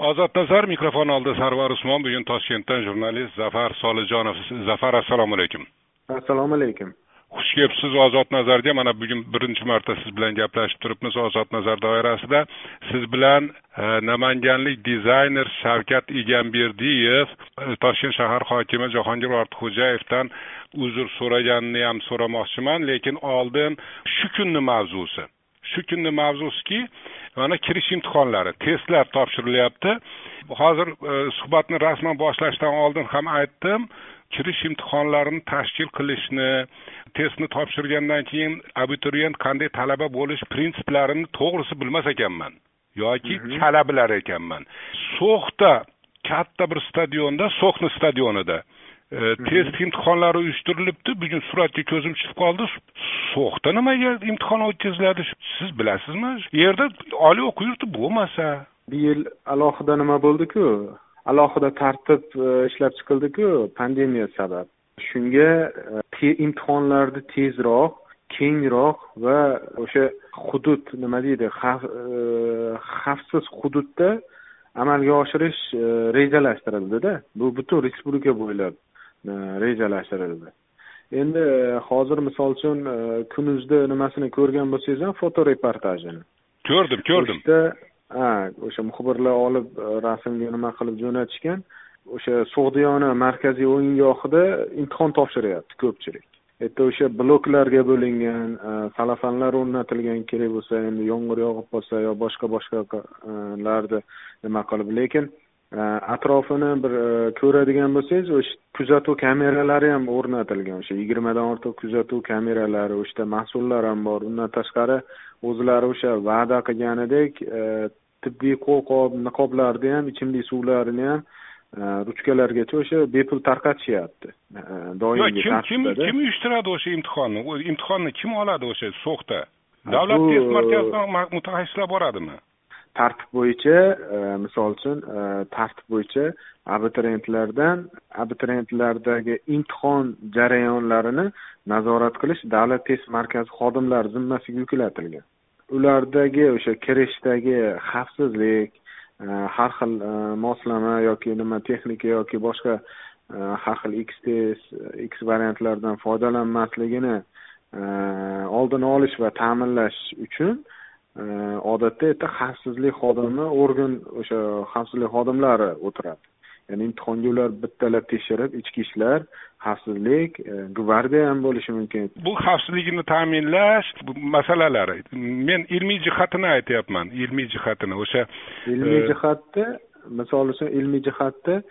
ozod nazar mikrofon oldida sarvar usmon bugun toshkentdan jurnalist zafar solijonov. Zafar assalomu alaykum. Assalomu alaykum. Xush kelibsiz ozod nazarga mana bugun birinchi marta siz bilan gaplashib turibmiz ozod nazar doirasida. Siz bilan e, namanganlik dizayner shavkat egamberdiyev e, toshkent shahar hokimi jahongir ortiqxo'jayevdan uzr so'raganini ham so'ramoqchiman. Lekin oldin shu kunni mavzusi. Shu kunni mavzusiki mana kirish imtihonlari testlar topshirilyapti. Hozir e, suhbatni rasman boshlashdan oldin ham aytdim. Kirish imtihonlarini tashkil qilishni testni topshirgandan keyin abituriyent qanday talaba bo'lish prinsiplarini to'g'risi bilmas ekanman yoki mhm. chala bilar ekanman. So'xda katta bir stadionda so'xni stadionida e, test imtihonlari uyushtirilibdi bugun suratga ko'zim tushib qoldi so'xda nimaga imtihon o'tkaziladi siz bilasizmi yerda oliy o'quv yurti bo'lmasa bu yil alohida nima bo'ldiku alohida tartib ishlab chiqildiku pandemiya sabab shunga imtihonlarni tezroq kengroq va o'sha hudud nima deydi xavfsiz hududda amalga oshirish rejalashtirildida bu butun respublika bo'ylab rejalashtirildi. Endi e, hozir misol uchun e, kunuzda nimasini ko'rgan bo'lsangiz ham fotoreportajini. Ko'rdim ko'rdim. Ha o'sha muxbirlar olib e, rasmga nima qilib jo'natishgan o'sha so'g'diyona markaziy o'yingohida imtihon topshiryapti ko'pchilik. Yerda o'sha bloklarga bo'lingan salafanlar o'rnatilgan kerak bo'lsa endi yomg'ir yog'ib qolsa yo boshqa boshqalarda nima qilib lekin atrofini bir e, ko'radigan bo'lsangiz o'sha kuzatuv kameralari ham o'rnatilgan. O'sha yigirmadan ortiq kuzatuv kameralari o'sha mas'ullar ham bor. Undan tashqari o'zlari o'sha va'da qilganidek e, tibbiy qo'lqop niqoblarni ham ichimlik suvlarini ham e, ruchkalargacha o'sha bepul tarqatishyapti. Doimgi kim kim kim uyushtiradi o'sha imtihonni? Imtihonni kim oladi o'sha so'xda davlat test markazidan mutaxassislar boradimi tartib bo'yicha e, misol uchun e, tartib bo'yicha abituriyentlardan abituriyentlardagi imtihon jarayonlarini nazorat qilish davlat test markazi xodimlari zimmasiga yuklatilgan. Ulardagi o'sha kirishdagi xavfsizlik e, har xil moslama yoki nima texnika yoki boshqa har xil x test x variantlardan foydalanmasligini oldini olish va ta'minlash uchun odatda yerda xavfsizlik xodimi organ o'sha xavfsizlik xodimlari o'tiradi. Ya'ni imtihonga ular bittalab tekshirib ichki ishlar xavfsizlik e, gvardiya ham bo'lishi mumkin. Bu xavfsizlikni ta'minlash masalalari. Men ilmiy jihatini aytyapman ilmiy jihatini. O'sha ilmiy e, jihatda misol uchun ilmiy jihatda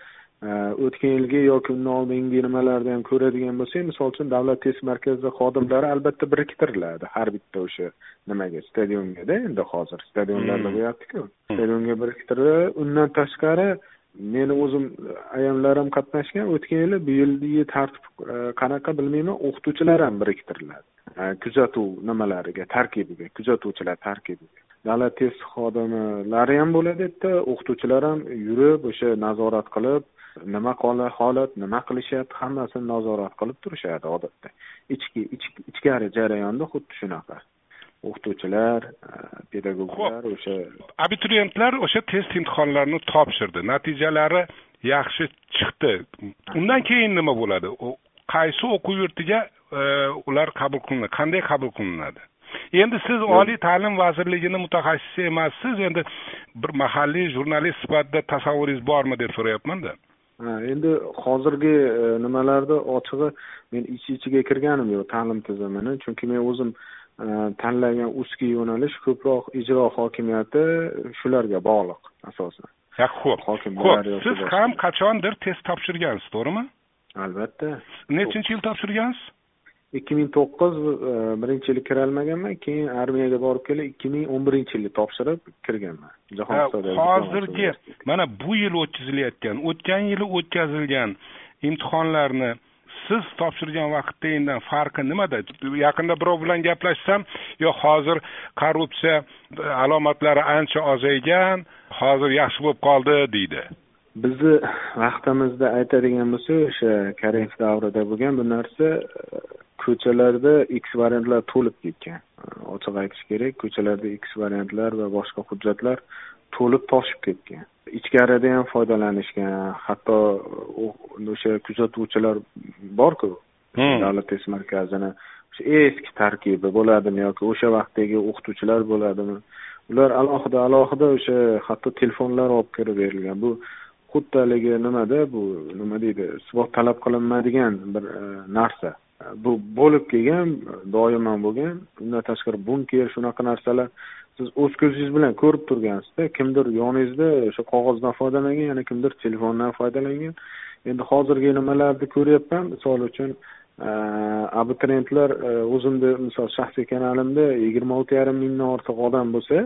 o'tgan yilgi yoki undan oldingi nimalarni ham ko'radigan bo'lsak misol uchun davlat test markazi xodimlari albatta biriktiriladi har bitta o'sha nimaga stadiongada endi hozir. Stadionlarda hmm. bo'lyaptiku stadionga biriktirib undan tashqari meni o'zim ayamlarim qatnashgan o'tgan yili bu yilgi tartib e, qanaqa bilmayman o'qituvchilar ham biriktiriladi. Kuzatuv nimalariga tarkibiga kuzatuvchilar tarkibiga. Davlat test xodimlari ham bo'ladi yerda o'qituvchilar ham yurib o'sha nazorat qilib nima holat nima qilishyapti hammasini nazorat qilib turishadi odatda. Ichki ichkari jarayonda xuddi shunaqa. O'qituvchilar e, pedagoglar o'sha abituriyentlar o'sha test imtihonlarini topshirdi. Natijalari yaxshi chiqdi. Undan keyin nima bo'ladi? Qaysi o'quv yurtiga e, ular qabul qilinadi? Qanday qabul qilinadi? Endi siz oliy ta'lim vazirligini mutaxassisi emassiz. Endi bir mahalliy jurnalist sifatida tasavvuringiz bormi deb so'rayapmanda endi hozirgi e, nimalarda ochig'i men ich ichiga kirganim yo'q ta'lim tizimini. Chunki men o'zim e, tanlagan узкий yo'nalish ko'proq ijro hokimiyati shularga bog'liq asosan. Ho'p ho'p siz ham qachondir test topshirgansiz to'g'rimi? Albatta. Nechinchi yil topshirgansiz ikki ming to'qqiz e, birinchi yili kirolmaganman keyin armiyaga borib kelib ikki ming o'n birinchi yilda topshirib kirganman. Jahon hozirgi mana bu yil o'tkazilayotgan o'tgan yili o'tkazilgan imtihonlarni siz topshirgan vaqtdagidan farqi nimada? Yaqinda birov bilan gaplashsam yo hozir korrupsiya alomatlari ancha ozaygan hozir yaxshi bo'lib qoldi deydi. Bizni vaqtimizda aytadigan bo'lsak o'sha koreys davrida bo'lgan bu narsa ko'chalarda x variantlar to'lib ketgan. Ochiq aytish kerak ko'chalarda x variantlar va boshqa hujjatlar to'lib toshib ketgan. Ichkarida ham foydalanishgan hatto o'sha kuzatuvchilar borku hmm. davlat test markazini o'sha eski tarkibi bo'ladimi yoki o'sha vaqtdagi o'qituvchilar bo'ladimi? Ular alohida alohida o'sha hatto telefonlar olib kirib berilgan. Bu xuddi haligi nimada bu nima deydi isbot talab qilinmaydigan bir e, narsa Э, bu bo'lib kelgan doimo bo'lgan. Bundan tashqari bunker shunaqa narsalar siz o'z ko'zingiz bilan ko'rib turgansizda kimdir yoningizda o'sha qog'ozdan foydalangan yana kimdir telefondan foydalangan. Endi hozirgi nimalarni ko'ryapman? Misol uchun e, abituriyentlar e, o'zimni misol shaxsiy kanalimda yigirma olti yarim mingdan ortiq odam bo'lsa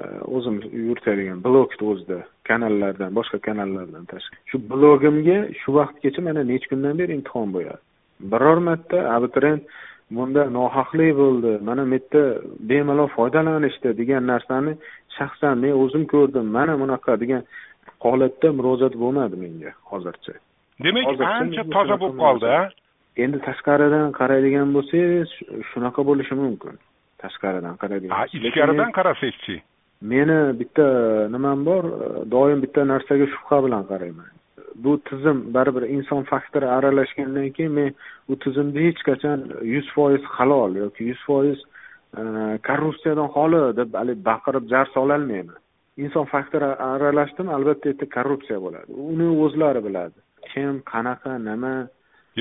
e, o'zim yuritadigan blogni o'zida kanallardan boshqa kanallardan tashqari. Shu blogimga shu vaqtgacha mana necha kundan beri imtihon bo'lyapti biror marta abituriyent bunda nohaqlik bo'ldi mana bu yerda bemalol foydalanishdi degan narsani shaxsan men o'zim ko'rdim. Mana bunaqa degan holatda murojaat bo'lmadi menga hozircha. Demak ancha toza bo'lib qoldi a endi tashqaridan qaraydigan bo'lsangiz shunaqa bo'lishi mumkin. Tashqaridan qaraydigan ichkaridan qarasangchi. Meni bitta nimam bor doim bitta narsaga shubha bilan qarayman bu tizim baribir inson faktori aralashgandan keyin men u tizimni hech qachon yuz foiz halol yoki yuz foiz e, korrupsiyadan xoli deb haligi baqirib jar sololmayman inson faktori aralashdimi albatta yerda korrupsiya bo'ladi. Uni o'zlari biladi. Kim qanaqa nima?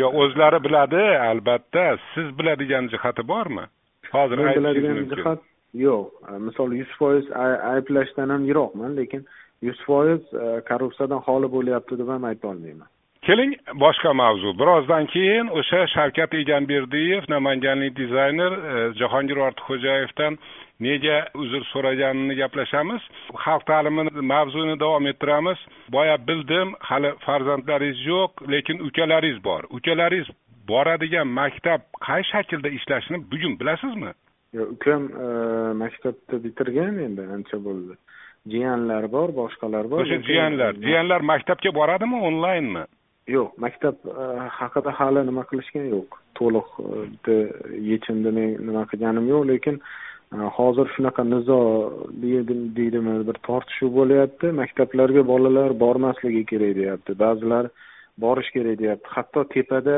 Yo'q o'zlari biladi albatta. Siz biladigan jihati bormi? Hozir biladigan jihat yo'q e, misol yuz foiz ayblashdan ham yiroqman lekin yuz foiz e, korrupsiyadan xoli bo'lyapti deb ham aytolmayman keling boshqa mavzu. Birozdan keyin o'sha shavkat egamberdiyev namanganlik dizayner e, jahongir ortiqxo'jayevdan nega uzr so'raganini gaplashamiz. Xalq ta'limi mavzuni davom ettiramiz. Boya bildim hali farzandlaringiz yo'q lekin ukalaringiz bor. Ukalaringiz boradigan maktab qay shaklda ishlashini bugun bilasizmi? Ukam e, maktabni bitirgan endi ancha bo'ldi. Jiyanlar bor boshqalar bor o'sha jiyanlar jiyanlar maktabga boradimi onlaynmi? Yo'q maktab e, haqida hali nima qilishgan yo'q. To'liq e, yechimni men nima qilganim yo'q lekin hozir shunaqa nizo deydimi bir tortishuv bo'lyapti. Maktablarga bolalar bormasligi kerak deyapti. Ba'zilar borish kerak deyapti. Hatto tepada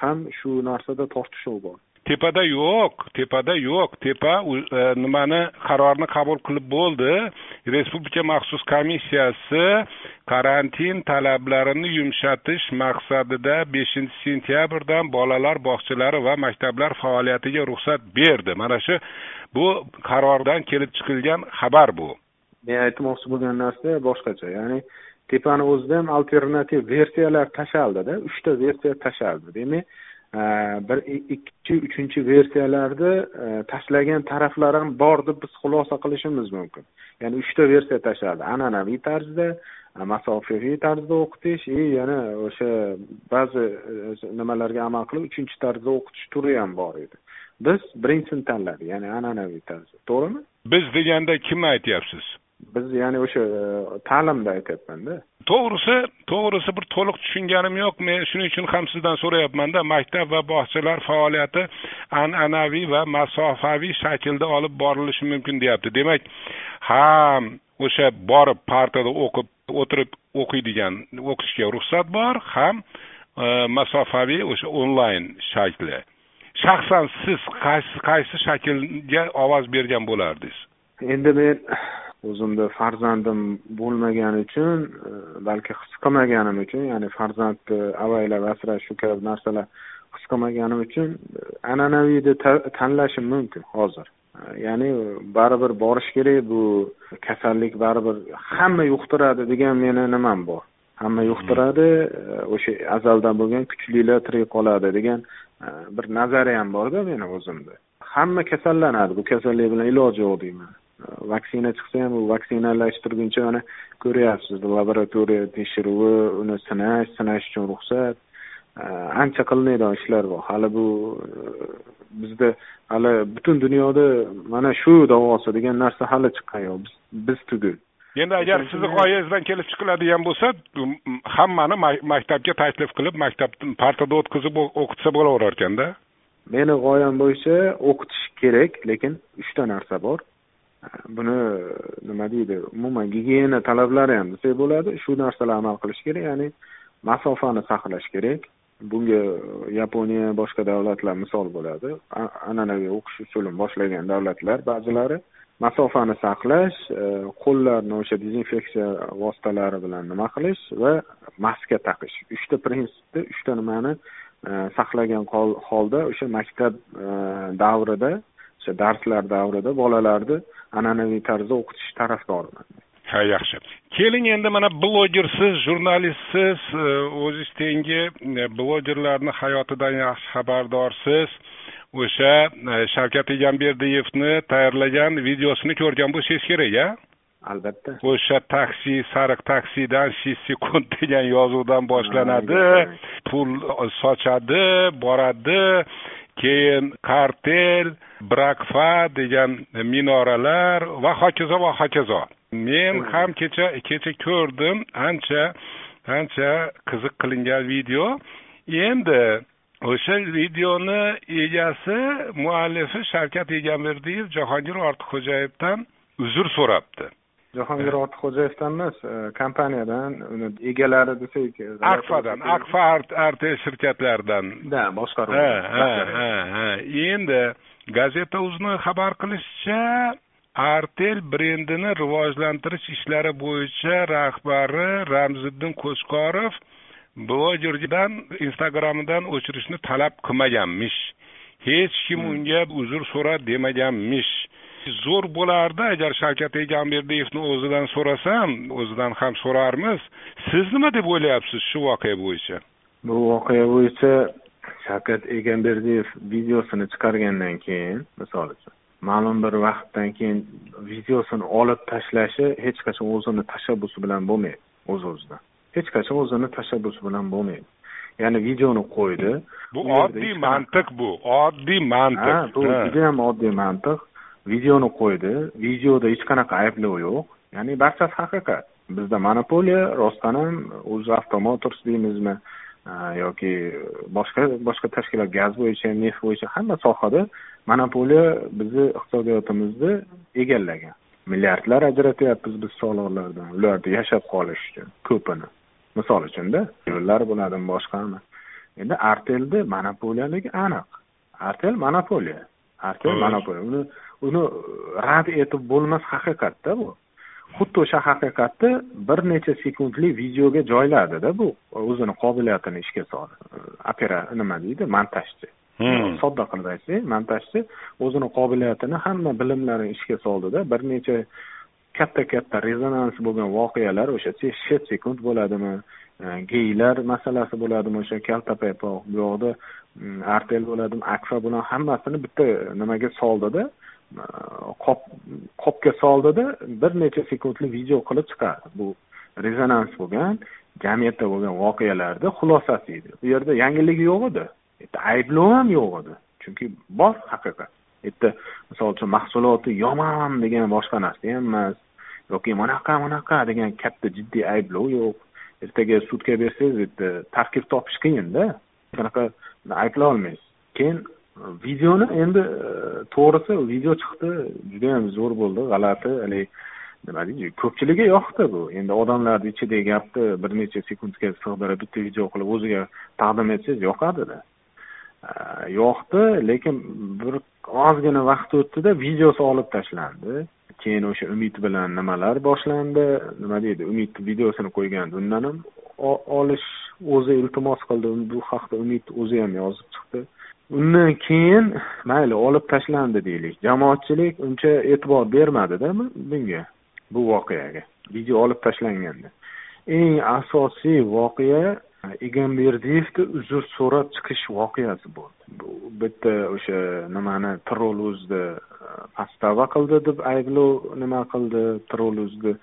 ham shu narsada tortishuv bor tepada yo'q tepada yo'q tepa nimani qarorni qabul qilib bo'ldi respublika maxsus komissiyasi karantin talablarini yumshatish maqsadida beshinchi sentyabrdan bolalar bog'chalari va maktablar faoliyatiga ruxsat berdi mana shu bu qarordan kelib chiqilgan xabar bu men aytmoqchi bo'lgan narsa boshqacha ya'ni tepani o'zida ham alternativ versiyalar tashaldida uchta versiya tashaldi demak bir ikkinchi uchinchi versiyalarni e, tashlagan taraflar ham bor deb biz xulosa qilishimiz mumkin. Ya'ni uchta versiya tashladi. An'anaviy tarzda e, masofaviy tarzda o'qitish и yana o'sha ba'zi e, nimalarga amal qilib uchinchi tarzda o'qitish turi ham bor edi. Biz birinchisini tanladik ya'ni an'anaviy tarzda to'g'rimi? Biz deganda kimni aytyapsiz? Biz ya'ni o'sha e, ta'limda aytyapmanda. To'g'risi to'g'risi bir to'liq tushunganim yo'q. Men shuning uchun ham sizdan so'rayapmanda maktab va bog'chalar faoliyati an'anaviy va masofaviy shaklda olib borilishi mumkin deyapti. Demak ham o'sha borib partada o'qib o'tirib o'qiydigan o'qishga ruxsat bor ham e, masofaviy o'sha onlayn shakli. Shaxsan siz qaysi qaysi shaklga ovoz bergan bo'lardingiz? Endi men o'zimda farzandim bo'lmagani uchun e, balki his qilmaganim uchun ya'ni farzandni e, avaylab asrash shu kabi narsalar his qilmaganim uchun e, an'anaviyni tanlashim mumkin hozir. Ya'ni baribir borish kerak bu kasallik baribir hamma yuqtiradi degan meni nimam bor. Hamma yuqtiradi o'sha azaldan bo'lgan kuchlilar tirik qoladi degan bir nazariyam borda meni o'zimda. Hamma kasallanadi bu kasallik bilan iloji yo'q deyman. Vaksina chiqsa ham u vaksinalashtirguncha mana ko'ryapsiz. Laboratoriya tekshiruvi uni sinash sinash uchun ruxsat. Ancha qilinadigan ishlar bor. Hali bu bizda hali butun dunyoda mana shu davosi degan narsa hali chiqqani yo'q. Biz biz tugul. Endi agar sizni g'oyangizdan kelib chiqiladigan bo'lsa hammani maktabga taklif qilib maktabni partada o'tkazib o'qitsa bo'laverar ekanda. Meni g'oyam bo'yicha o'qitish kerak lekin uchta narsa bor buni e, nima deydi umuman gigiyena talablari ham desak bo'ladi. Shu narsalar amal qilish kerak ya'ni masofani saqlash kerak. Bunga e, yaponiya boshqa davlatlar misol bo'ladi. An'anaviy o'qish usulini boshlagan davlatlar ba'zilari masofani saqlash e, qo'llarni o'sha dezinfeksiya vositalari bilan nima qilish va maska taqish. Uchta prinsipni uchta nimani saqlagan holda o'sha maktab davrida o'sha darslar davrida bolalarni an'anaviy tarzda o'qitish tarafdoriman. Ha yaxshi. Keling endi mana blogersiz jurnalistsiz e, o'ziz tengi e, blogerlarni hayotidan yaxshi xabardorsiz. O'sha e, shavkat egamberdiyevni tayyorlagan videosini ko'rgan bo'lsangiz kerak a albatta. O'sha taksi sariq taksidan shu sekund degan yozuvdan boshlanadi. Pul sochadi boradi keyin kartel brakfa degan minoralar va hokazo va hokazo. Men ham kecha kecha ko'rdim ancha ancha qiziq qilingan video. Endi o'sha videoni egasi muallifi shavkat egamberdiyev jahongir ortiqxo'jayevdan uzr so'rabdi jahongir ortiqxo'jayevdan emas e, kompaniyadan uni egalari desak akfadan akfa rt shirkatlaridan. Да boshqaruv. Ha ha ha endi gazeta uzni xabar qilishicha artel brendini rivojlantirish ishlari bo'yicha rahbari ramziddin qo'chqorov blogerdan instagramidan o'chirishni talab qilmaganmish. Hech kim hmm. unga uzr so'ra demaganmish zo'r bo'lardi agar shavkat egamberdiyevni o'zidan so'rasam o'zidan ham so'rarmiz. Siz nima deb o'ylayapsiz shu voqea bo'yicha? Bu voqea bo'yicha shavkat egamberdiyev videosini chiqargandan keyin misol uchun ma'lum bir vaqtdan keyin videosini olib tashlashi hech qachon o'zini tashabbusi bilan bo'lmaydi o'z o'zidan hech qachon o'zini tashabbusi bilan bo'lmaydi. Ya'ni videoni qo'ydi. Bu oddiy mantiq bu oddiy mantiq. Ha bu judayam oddiy mantiq videoni qo'ydi videoda hech qanaqa ayblov yo'q. Ya'ni barchasi haqiqat. Bizda monopoliya rostdan ham o'zi motors deymizmi yoki boshqa boshqa tashkilot gaz bo'yicha neft bo'yicha hamma sohada monopoliya bizni iqtisodiyotimizni egallagan. Milliardlar ajratyapmiz biz soliqlardan ularda yashab qolish uchun ko'pini. Misol uchunda yo'llar bo'ladimi boshqami endi artelni monopoliyaligi aniq. Artel monopoliya. Artel monopoliya. Uni uni rad etib bo'lmas haqiqatda bu. Xuddi o'sha haqiqatni bir necha sekundlik videoga joyladida bu. O'zini qobiliyatini ishga soldi opera nima deydi? Montajchi. Hmm. sodda qilib aytsak montajchi. O'zini qobiliyatini hamma bilimlarini ishga soldida bir necha katta katta rezonans bo'lgan voqealar o'sha shet sekund bo'ladimi geylar masalasi bo'ladimi o'sha kalta paypoq bu yoqda mm, artel bo'ladimi akfa bilan hammasini bitta nimaga soldida qopga soldida bir necha sekundlik video qilib chiqardi. Bu rezonans bo'lgan jamiyatda bo'lgan voqealarni xulosasi edi. U yerda yangilik yo'q edi. Yerda ayblov ham yo'q edi. Chunki bor haqiqat. U yerda misol uchun mahsuloti yomon degan boshqa narsa ham emas. Yoki bunaqa bunaqa degan katta jiddiy ayblov yo'q. Ertaga sudga bersangiz u yerda tarkib topish qiyinda. Shunaqa ayblay keyin videoni endi e, to'g'risi video chiqdi judayam zo'r bo'ldi g'alati haligi nima deydi ko'pchilikka yoqdi bu. Endi odamlarni ichidagi gapni bir necha sekundga sig'dirib bitta video qilib o'ziga taqdim etsangiz yoqadida. E, yoqdi lekin bir ozgina vaqt o'tdida videosi olib tashlandi. Keyin o'sha umid bilan nimalar boshlandi nima deydi umid videosini qo'ygandi undan ham olish o'zi iltimos qildi. Bu haqda umid o'zi ham yozib chiqdi. Undan keyin mayli olib tashlandi deylik. Jamoatchilik uncha e'tibor bermadida bunga bu voqeaga. Video olib tashlanganda. Eng asosiy voqea egamberdiyevga uzr so'rab chiqish voqeasi bo'ldi. Bu bitta o'sha nimani trolluzni e, pastava qildi deb ayblov nima qildi? Trolluzni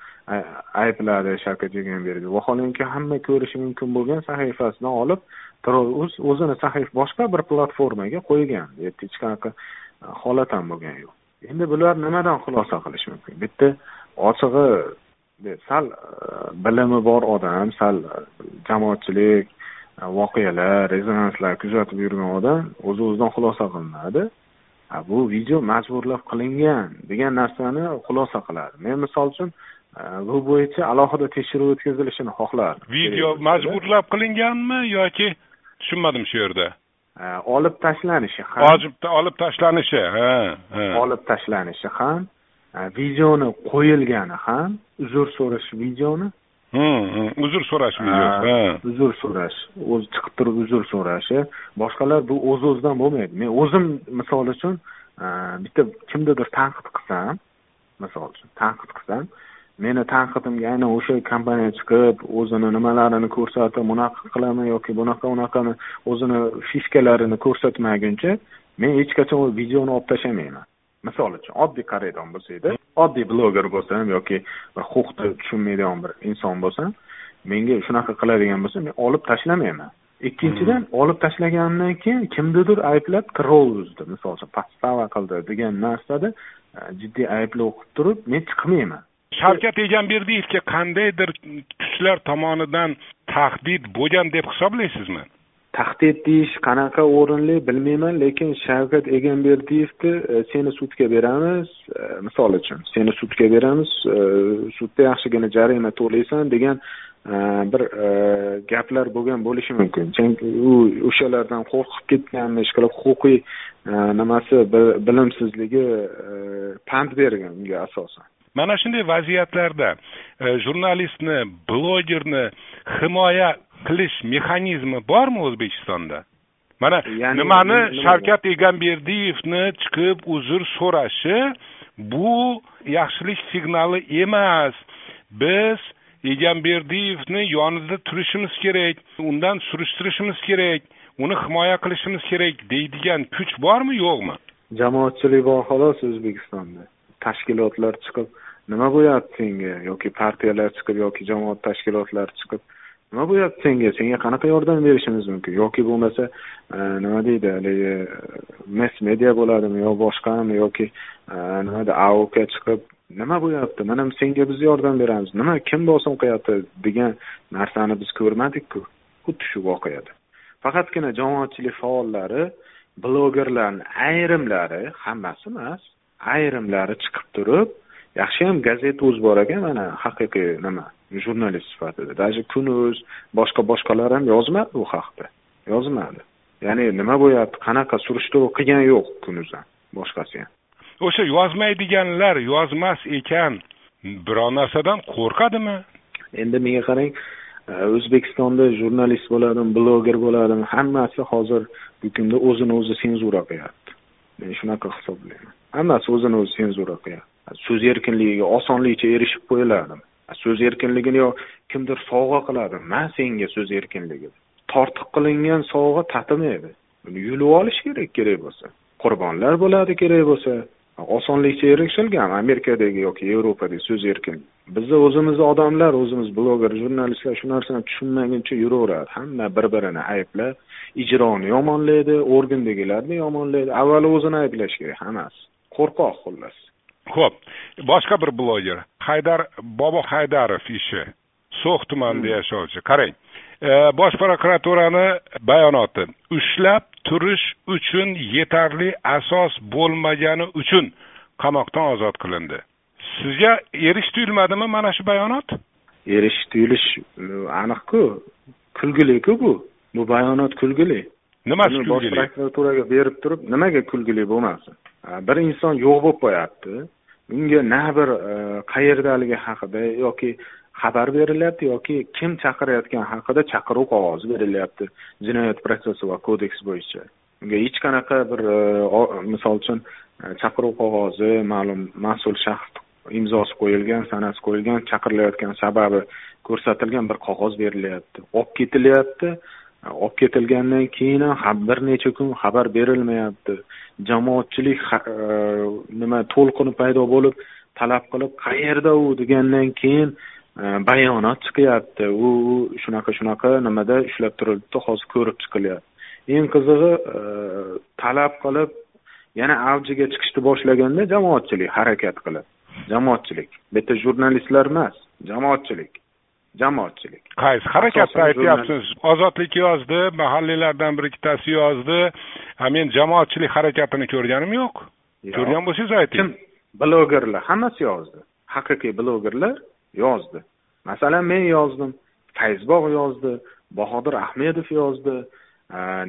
aybladi shavkat egamberdiyev vaholanki hamma ko'rishi mumkin bo'lgan sahifasidan olib uz o'zini sahif boshqa bir platformaga qo'ygan. Hech qanaqa e, holat ham bo'lgani yo'q. Endi bular nimadan xulosa qilish mumkin? Bitta ochig'i sal e, bilimi bor odam sal e, jamoatchilik voqealar rezonanslar kuzatib yurgan odam o'z o'zidan xulosa qilinadi. Bu video majburlab qilingan degan narsani xulosa qiladi. Men misol uchun bu bo'yicha alohida tekshiruv o'tkazilishini xohlardim. Video majburlab qilinganmi yoki tushunmadim shu yerda. Olib tashlanishi ham. Olib tashlanishi ha olib tashlanishi ham videoni qo'yilgani ham uzr so'rash videoni. Uzr so'rash videosi uzr so'rash o'zi chiqib turib uzr so'rashi. Boshqalar bu o'z o'zidan bo'lmaydi. Men o'zim misol uchun bitta kimnidir tanqid qilsam misol uchun tanqid qilsam meni tanqidimga aynan o'sha kompaniya chiqib o'zini nimalarini ko'rsatib bunaqa qilaman yoki bunaqa unaqani o'zini fiskalarini ko'rsatmaguncha men hech qachon videoni olib tashlamayman. Misol uchun oddiy qaraydigan bo'lsa edi oddiy bloger bo'lsam yoki huquqni tushunmaydigan bir inson bo'lsam menga shunaqa qiladigan bo'lsa men olib tashlamayman ikkinchidan hmm. olib tashlaganimdan keyin kimnidir ayblab troll uzdi misol uchun podstava qildi degan narsada e, jiddiy ayblov qilib turib men chiqmayman shavkat egamberdiyevga qandaydir kuchlar tomonidan tahdid bo'lgan deb hisoblaysizmi? Tahdid deyish qanaqa o'rinli bilmayman lekin shavkat egamberdiyevni e, seni sudga beramiz e, misol uchun seni sudga beramiz e, sudda yaxshigina jarima to'laysan degan bir gaplar bo'lgan bo'lishi mumkin. Chunki u o'shalardan qo'rqib ketganmi ishqilib huquqiy nimasi bilimsizligi pand bergan unga asosan. Mana shunday vaziyatlarda jurnalistni blogerni himoya qilish mexanizmi bormi o'zbekistonda? Mana nimani shavkat egamberdiyevni chiqib uzr so'rashi bu yaxshilik signali emas. Biz egamberdiyevni yonida turishimiz kerak undan surishtirishimiz kerak uni himoya qilishimiz kerak deydigan kuch bormi yo'qmi? Jamoatchilik bor xolos o'zbekistonda tashkilotlar chiqib nima bo'lyapti senga? Yoki partiyalar chiqib yoki jamoat tashkilotlari chiqib nima bo'lyapti senga? Senga qanaqa yordam berishimiz mumkin? Yoki bo'lmasa e, nima deydi haligi e, mass media bo'ladimi yo boshqami? Yoki e, nima deydi aok chiqib nima bo'lyapti? Mana senga biz yordam beramiz. Nima kim bosim qilyapti degan narsani biz ko'rmadikku. Xuddi shu voqeada. Faqatgina jamoatchilik faollari blogerlarni ayrimlari hammasi emas ayrimlari chiqib turib yaxshiyam gazeta o'zi bor ekan mana haqiqiy nima jurnalist sifatida. Даже kunuz boshqa boshqalar ham yozmadi bu haqda. Yozmadi. Ya'ni nima bo'lyapti qanaqa surishtiruv qilgani yo'q kunuz ham boshqasi ham. O'sha yozmaydiganlar yozmas ekan biror narsadan qo'rqadimi? Endi menga qarang e, o'zbekistonda jurnalist bo'ladimi bloger bo'ladimi hammasi hozir bu kunda o'zini o'zi senzura qilyapti. Men shunaqa hisoblayman hammasi o'zini o'zi senzura qilyapti so'z erkinligiga osonlikcha erishib qo'yiladimi so'z erkinligini yo kimdir sovg'a qiladi. Man senga so'z erkinligi. Tortiq qilingan sovg'a tatimaydi uni yulib olish kerak kerak bo'lsa. Qurbonlar bo'ladi kerak bo'lsa. Osonlikcha erishilgan amerikadagi yoki yevropadagi so'z erkinligi bizni o'zimizni odamlar o'zimiz bloger jurnalistlar shu narsani tushunmaguncha yuraveradi. Hamma bir birini ayblab ijroni yomonlaydi organdagilarni yomonlaydi. Avvalo o'zini ayblash kerak hammasi. Qo'rqoq xullas. Ho'p boshqa bir bloger haydar bobo haydarov ishi so'x tumanida hmm. yashovchi qarang e, bosh prokuraturani bayonoti ushlab turish uchun yetarli asos bo'lmagani uchun qamoqdan ozod qilindi. Sizga erish tuyulmadimi mana shu bayonot? Erish tuyulish e, aniqku kulgiliku bu. Bu bayonot kulgili nimasi kulgili bosh prokuraturaga berib turib nimaga kulgili bo'lmasin? Bir inson yo'q bo'lib qo'yapti. Unga na bir e, qayerdaligi haqida yoki xabar berilyapti yoki kim chaqirayotgani haqida chaqiruv qog'ozi berilyapti jinoyat protsessual kodeks bo'yicha. Unga hech qanaqa bir e, misol uchun e, chaqiruv qog'ozi ma'lum mas'ul shaxs imzosi qo'yilgan sanasi qo'yilgan chaqirilayotgan sababi ko'rsatilgan bir qog'oz berilyapti. Olib ketilyapti olib ketilgandan keyin ham bir necha kun xabar berilmayapti. Jamoatchilik e, nima to'lqini paydo bo'lib talab qilib qayerda u degandan keyin e, bayonot chiqyapti. U shunaqa shunaqa nimada ushlab turilibdi hozir ko'rib chiqilyapti. Eng qizig'i e, talab qilib yana avjiga chiqishni boshlaganda jamoatchilik harakat qilib jamoatchilik. Bitta jurnalistlar emas jamoatchilik. Jamoatchilik. Qaysi harakatda aytyapsiz ozodlik yozdi mahalliylardan bir ikkitasi yozdi. Men jamoatchilik harakatini ko'rganim yo'q. Ko'rgan bo'lsangiz ayting. Kim? Blogerlar hammasi yozdi. Haqiqiy blogerlar yozdi. Masalan men yozdim fayzbog' yozdi bahodir ahmedov yozdi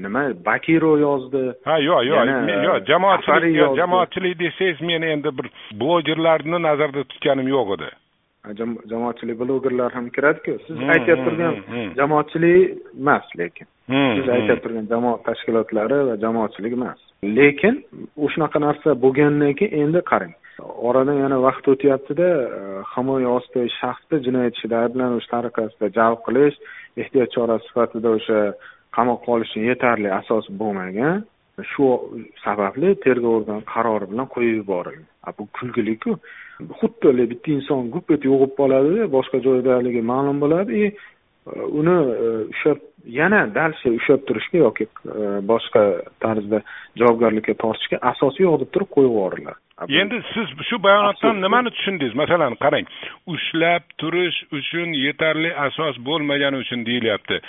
nima bakirov yozdi. Ha yo'q yo'q yo'q jamoatchilik jamoatchilik desangiz men endi bir blogerlarni nazarda tutganim yo'q edi jamoatchilik blogerlar ham kiradiku siz aytib turgan jamoatchilik emas lekin siz aytib turgan jamoat tashkilotlari va jamoatchilik emas. Lekin shunaqa narsa bo'lgandan keyin endi qarang. Oradan yana vaqt o'tyaptida himoya ostidagi shaxsni jinoyat ishida ayblanish tariqasida jalb qilish ehtiyot chorasi sifatida o'sha qamoqqa olish uchun yetarli asos bo'lmagan shu sababli tergov organi qarori bilan qo'yib yuborilgan bu kulgiliku? Xuddi bitta inson gup etib yo'qolib qoladida boshqa joydaligi ma'lum bo'ladi и uni e, ushlab yana дальше ushlab turishga yoki e, boshqa tarzda javobgarlikka tortishga asosi yo'q deb turib qo'yib yuboriladi. Endi siz shu bayonotdan nimani tushundingiz? Masalan qarang ushlab turish uchun yetarli asos bo'lmagani uchun deyilyapti.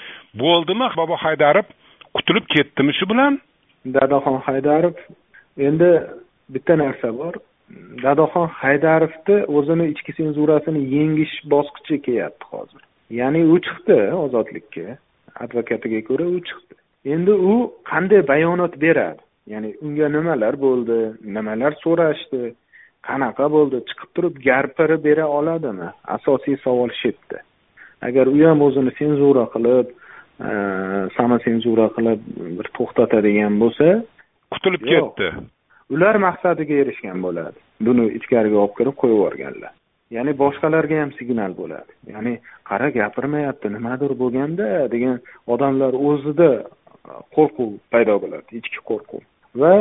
Bo'ldimi? Bobo haydarov qutulib ketdimi shu bilan dadaxon haydarov endi bitta narsa bor. Dadaxon haydarovni o'zini ichki senzurasini yengish bosqichi kelyapti hozir. Ya'ni u chiqdi ozodlikka. Advokatiga ko'ra u chiqdi. Endi u qanday bayonot beradi? Ya'ni unga nimalar bo'ldi? Nimalar so'rashdi? Qanaqa bo'ldi? Chiqib turib gapirib bera oladimi? Asosiy savol shu yerda. Agar u ham o'zini senzura qilib samosenzura qilib bir to'xtatadigan bo'lsa qutulib ketdi. Ular maqsadiga erishgan bo'ladi. Buni ichkariga olib kirib qo'yib yuborganlar. Ya'ni boshqalarga ham signal bo'ladi. Ya'ni qara gapirmayapti nimadir bo'lganda degan odamlar o'zida qo'rquv paydo bo'ladi ichki qo'rquv. Va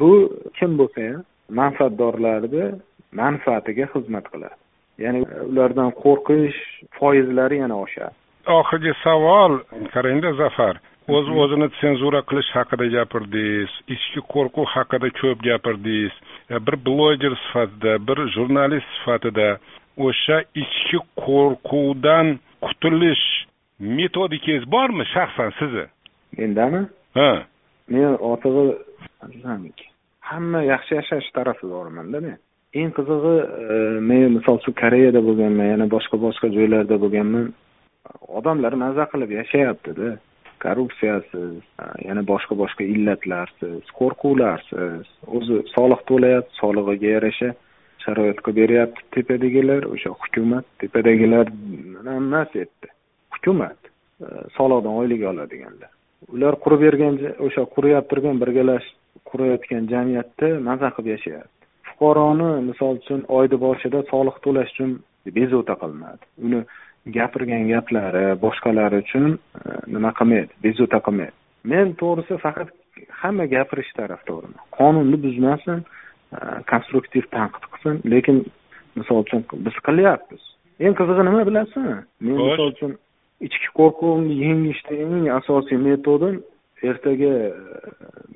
bu kim bo'lsa ham manfaatdorlarni manfaatiga xizmat qiladi. Ya'ni ulardan qo'rqish foizlari yana oshadi oxirgi savol qarangda zafar o'z o'zini senzura qilish haqida gapirdingiz ichki qo'rquv haqida ko'p gapirdingiz bir bloger sifatida bir jurnalist sifatida o'sha ichki qo'rquvdan qutulish metodikangiz bormi shaxsan sizni? Mendami? Ha. Men ochig'i hamma yaxshi yashash tarafdorimanda men. Eng qizig'i e, men misol uchun koreyada bo'lganman yana boshqa boshqa joylarda bo'lganman odamlar maza qilib yashayaptida. Korrupsiyasiz yana boshqa boshqa illatlarsiz qo'rquvlarsiz o'zi soliq to'layapti solig'iga yarasha sharoit qilib beryapti tepadagilar o'sha hukumat tepadagilar emas yerda hukumat soliqdan oylik oladiganlar. Ular qurib bergan o'sha qurib turgan birgalashib qurayotgan jamiyatda maza qilib yashayapti. Fuqaroni misol uchun oyni boshida soliq to'lash uchun bezovta qilinadi. Uni gapirgan gaplari boshqalar uchun e, nima qilmaydi? Bezovta qilmaydi. Men to'g'risi faqat hamma gapirish tarafdoriman qonunni buzmasin e, konstruktiv tanqid qilsin lekin misol uchun biz qilyapmiz. Eng qizig'i nima bilasizmi men misol uchun ichki qo'rquvimni yengishda eng asosiy metodim ertaga e,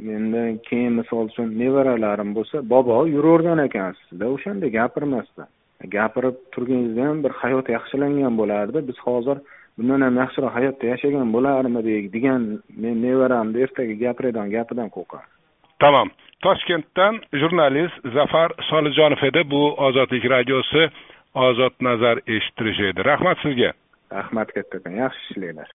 mendan keyin misol uchun nevaralarim bo'lsa bobo yuravergan ekansizda o'shanda gapirmasdan gapirib turganingizda ham bir hayot yaxshilangan bo'lardi. Biz hozir bundan ham yaxshiroq hayotda yashagan bo'larmidik degan men nevaramni ertaga gapiradigan gapidan qo'rqardim tamom toshkentdan jurnalist zafar solijonov edi. Bu ozodlik radiosi ozod nazar eshittirish edi. Rahmat sizga. Rahmat kattakon yaxshi ishlanglar